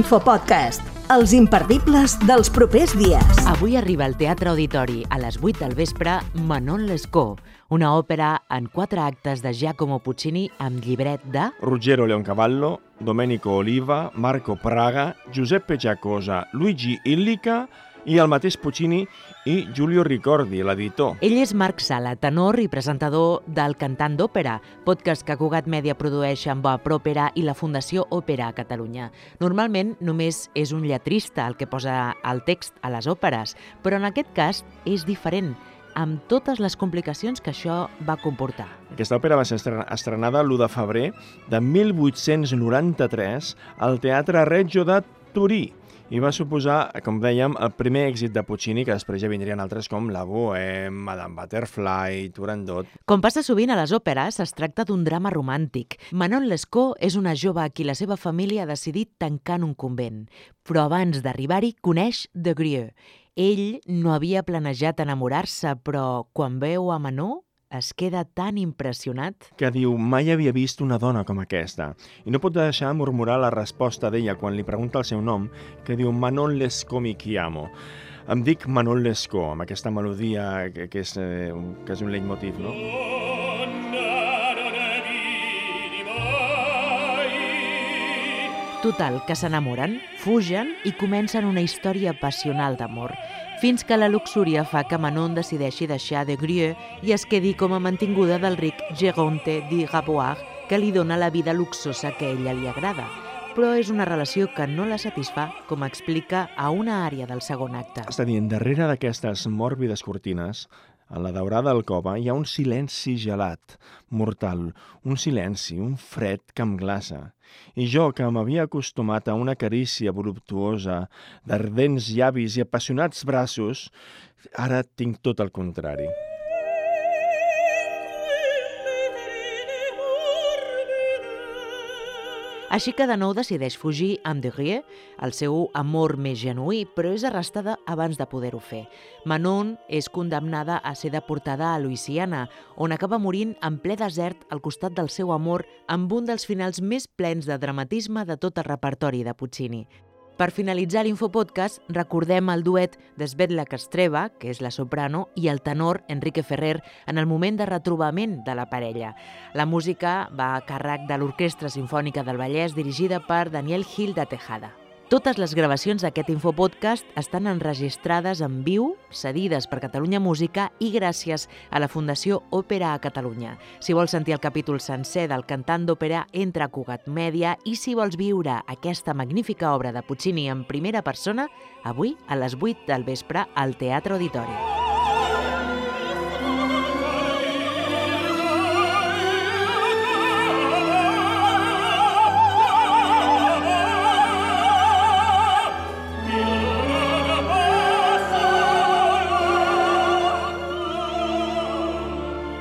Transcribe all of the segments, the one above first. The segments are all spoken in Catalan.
L'infopodcast, els imperdibles dels propers dies. Avui arriba al Teatre Auditori a les 8 del vespre Manon Lescaut, una òpera en quatre actes de Giacomo Puccini amb llibret de... Ruggero Leoncavallo, Domenico Oliva, Marco Praga, Giuseppe Giacosa, Luigi Illica i el mateix Puccini i Giulio Ricordi, l'editor. Ell és Marc Sala, tenor i presentador del Cantant d'Òpera, podcast que Cugat Mèdia produeix amb Boa Pròpera i la Fundació Òpera a Catalunya. Normalment només és un lletrista el que posa el text a les òperes, però en aquest cas és diferent amb totes les complicacions que això va comportar. Aquesta òpera va ser estrenada l'1 de febrer de 1893 al Teatre Reggio de Turí, i va suposar, com dèiem, el primer èxit de Puccini, que després ja vindrien altres com La Bohème, Madame Butterfly, Turandot... Com passa sovint a les òperes, es tracta d'un drama romàntic. Manon Lescaut és una jove a qui la seva família ha decidit tancar en un convent, però abans d'arribar-hi coneix de Grieux. Ell no havia planejat enamorar-se, però quan veu a Manon es queda tan impressionat que diu mai havia vist una dona com aquesta i no pot deixar murmurar la resposta d'ella quan li pregunta el seu nom, que diu Manon Lescaut mi chiamo. Em dic Manon Lescaut, amb aquesta melodia que, que, és, eh, que és un leitmotiv, no? Total, que s'enamoren, fugen i comencen una història passional d'amor, fins que la luxúria fa que Manon decideixi deixar de Grieux i es quedi com a mantinguda del ric Geronte di Rabois, que li dona la vida luxosa que a ella li agrada. Però és una relació que no la satisfà, com explica a una àrea del segon acte. És a dir, darrere d'aquestes mòrbides cortines a la daurada alcova hi ha un silenci gelat, mortal, un silenci, un fred que em glaça. I jo, que m'havia acostumat a una carícia voluptuosa, d'ardents llavis i apassionats braços, ara tinc tot el contrari. Així que de nou decideix fugir amb Derrier, el seu amor més genuí, però és arrestada abans de poder-ho fer. Manon és condemnada a ser deportada a Louisiana, on acaba morint en ple desert al costat del seu amor amb un dels finals més plens de dramatisme de tot el repertori de Puccini. Per finalitzar l'Infopodcast, recordem el duet d'Esvetla Castreva, que és la soprano, i el tenor Enrique Ferrer en el moment de retrobament de la parella. La música va a càrrec de l'Orquestra Simfònica del Vallès dirigida per Daniel Gil de Tejada. Totes les gravacions d'aquest infopodcast estan enregistrades en viu, cedides per Catalunya Música i gràcies a la Fundació Òpera a Catalunya. Si vols sentir el capítol sencer del cantant d'òpera, entra a Cugat Mèdia i si vols viure aquesta magnífica obra de Puccini en primera persona, avui a les 8 del vespre al Teatre Auditori.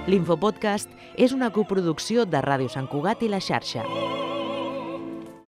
L'Infopodcast és una coproducció de Ràdio Sant Cugat i la xarxa.